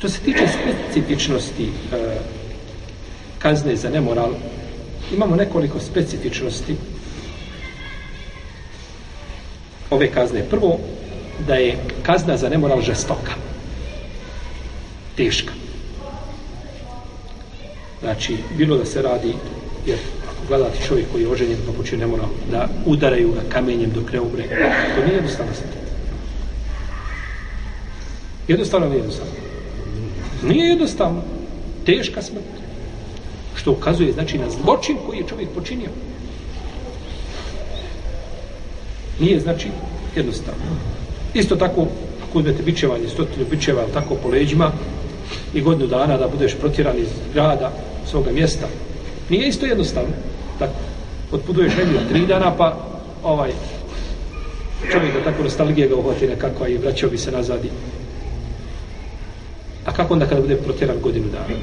Što se tiče specifičnosti e, kazne za nemoral, imamo nekoliko specifičnosti ove kazne. Prvo, da je kazna za nemoral žestoka. Teška. Znači, bilo da se radi, jer ako gledate čovjek koji je oženjen pa počinje nemoral, da udaraju ga kamenjem dok ne umre, to nije jednostavno se Jednostavno nije jednostavno. Nije jednostavno. Teška smrt. Što ukazuje, znači, na zločin koji je čovjek počinio. Nije, znači, jednostavno. Isto tako, ako uzmete bičevanje, stotinu bičeva, tako po leđima, i godinu dana da budeš protjeran iz grada, svoga mjesta, nije isto jednostavno. Tako, otpuduješ negdje tri dana, pa ovaj, čovjek da tako nostalgije ga uhvati nekako i vraćao bi se nazad kako onda kada bude protjeran godinu dana?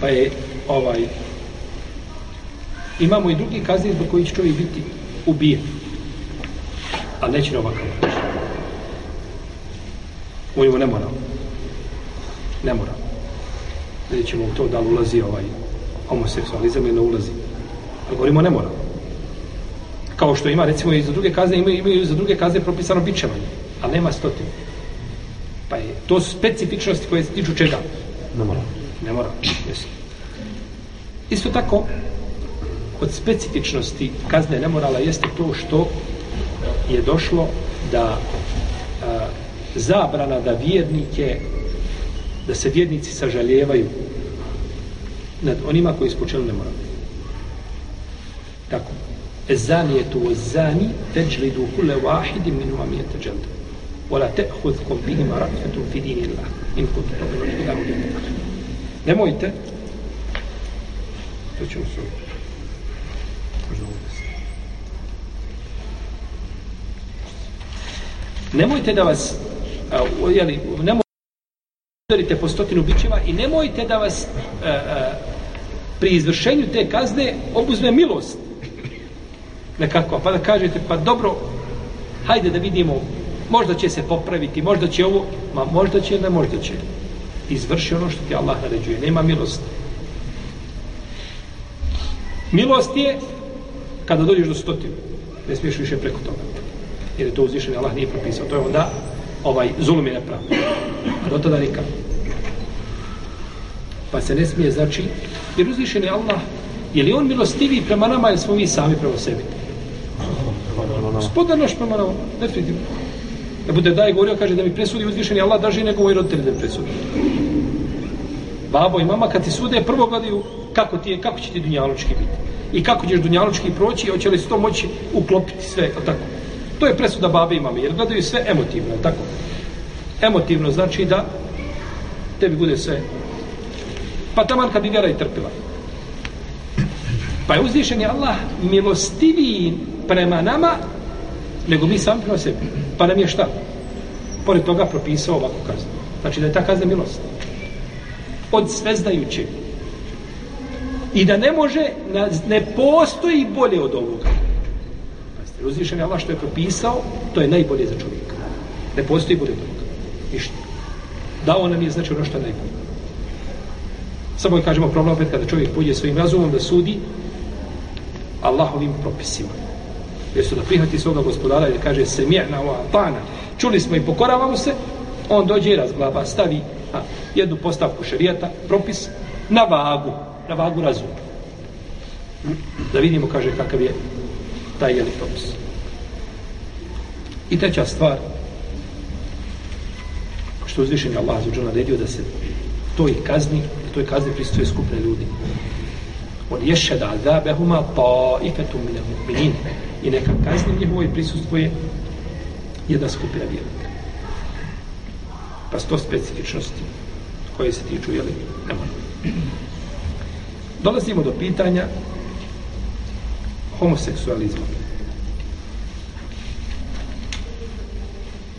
Pa je ovaj imamo i drugi kazni zbog koji će čovjek biti ubijen. A neće na ovakav način. U ne mora. Ne mora. Vidjet ćemo u to da li ulazi ovaj homoseksualizam ili ne ulazi. Ali govorimo ne mora. Kao što ima, recimo, i za druge kazne, imaju, imaju za druge kazne propisano bićevanje. Ali nema stotinu. Pa je to specifičnosti koje se tiču čega? Ne mora. Ne mora. Jesu. Isto tako, od specifičnosti kazne nemorala jeste to što je došlo da a, zabrana da vjernike da se vjernici sažaljevaju nad onima koji ispočeli nemoral. Tako. Ezani je tu zani teđlidu kule vahidim minu vam ولا تأخذكم بهما رأفة في دين الله إن Allah. In بالله واليوم الآخر. Nemojte to ćemo se Nemojte da vas uh, jeli, nemojte udarite po stotinu bićeva i nemojte da vas a, pri izvršenju te kazne obuzme milost. Nekako, pa da kažete pa dobro hajde da vidimo možda će se popraviti, možda će ovo ma možda će, ne možda će izvrši ono što ti Allah naređuje, nema milosti Milost je kada dođeš do stotinu. Ne smiješ više preko toga. Jer je to uzvišen, Allah nije propisao. To je onda ovaj zulum je nepravno. A do tada nikad. Pa se ne smije znači, jer uzvišen je Allah, je li on milostivi prema nama ili smo mi sami prema sebi? Gospodar naš prema nama, definitivno. Ebu bude daj govorio, kaže da mi presudi uzvišeni Allah, draži nego moji roditelji da mi presudi. Babo i mama kad ti sude, prvo gledaju kako ti je, kako će ti dunjalučki biti. I kako ćeš dunjalučki proći i hoće li se to moći uklopiti sve, je tako? To je presuda babe i mame, jer gledaju sve emotivno, je tako? Emotivno znači da tebi bude sve. Pa taman kad bi vjera i trpila. Pa je uzvišen je Allah milostiviji prema nama nego mi sami prema sebi. Pa nam je šta? Pored toga propisao ovako kaznu. Znači da je ta kazna milost. Od svezdajuće. i da ne može, ne postoji bolje od ovoga. Pazite, uzvišen je Allah što je propisao, to je najbolje za čovjeka. Ne postoji bolje od ovoga. Ništa. Dao nam je znači ono što je najbolje. Samo je kažemo problem opet kada čovjek pođe svojim razumom da sudi Allahovim propisima. Jesu da prihvati svoga gospodara i da kaže se mjerna ova pana. Čuli smo i pokoravamo se, on dođe i razglaba, stavi a, jednu postavku šarijata, propis, na vagu na vagu razuma. Da vidimo, kaže, kakav je taj jeli propis. I treća stvar, što uzvišen je Allah za naredio da se to i kazni, da to i kazni pristuje skupne ljudi. On ješe da azabehuma pa ifetu mine mu'minin. I neka kazni njihovoj prisustuje jedna skupina vjernika. Pa sto specifičnosti koje se tiču, jeli, ne možemo dolazimo do pitanja homoseksualizma.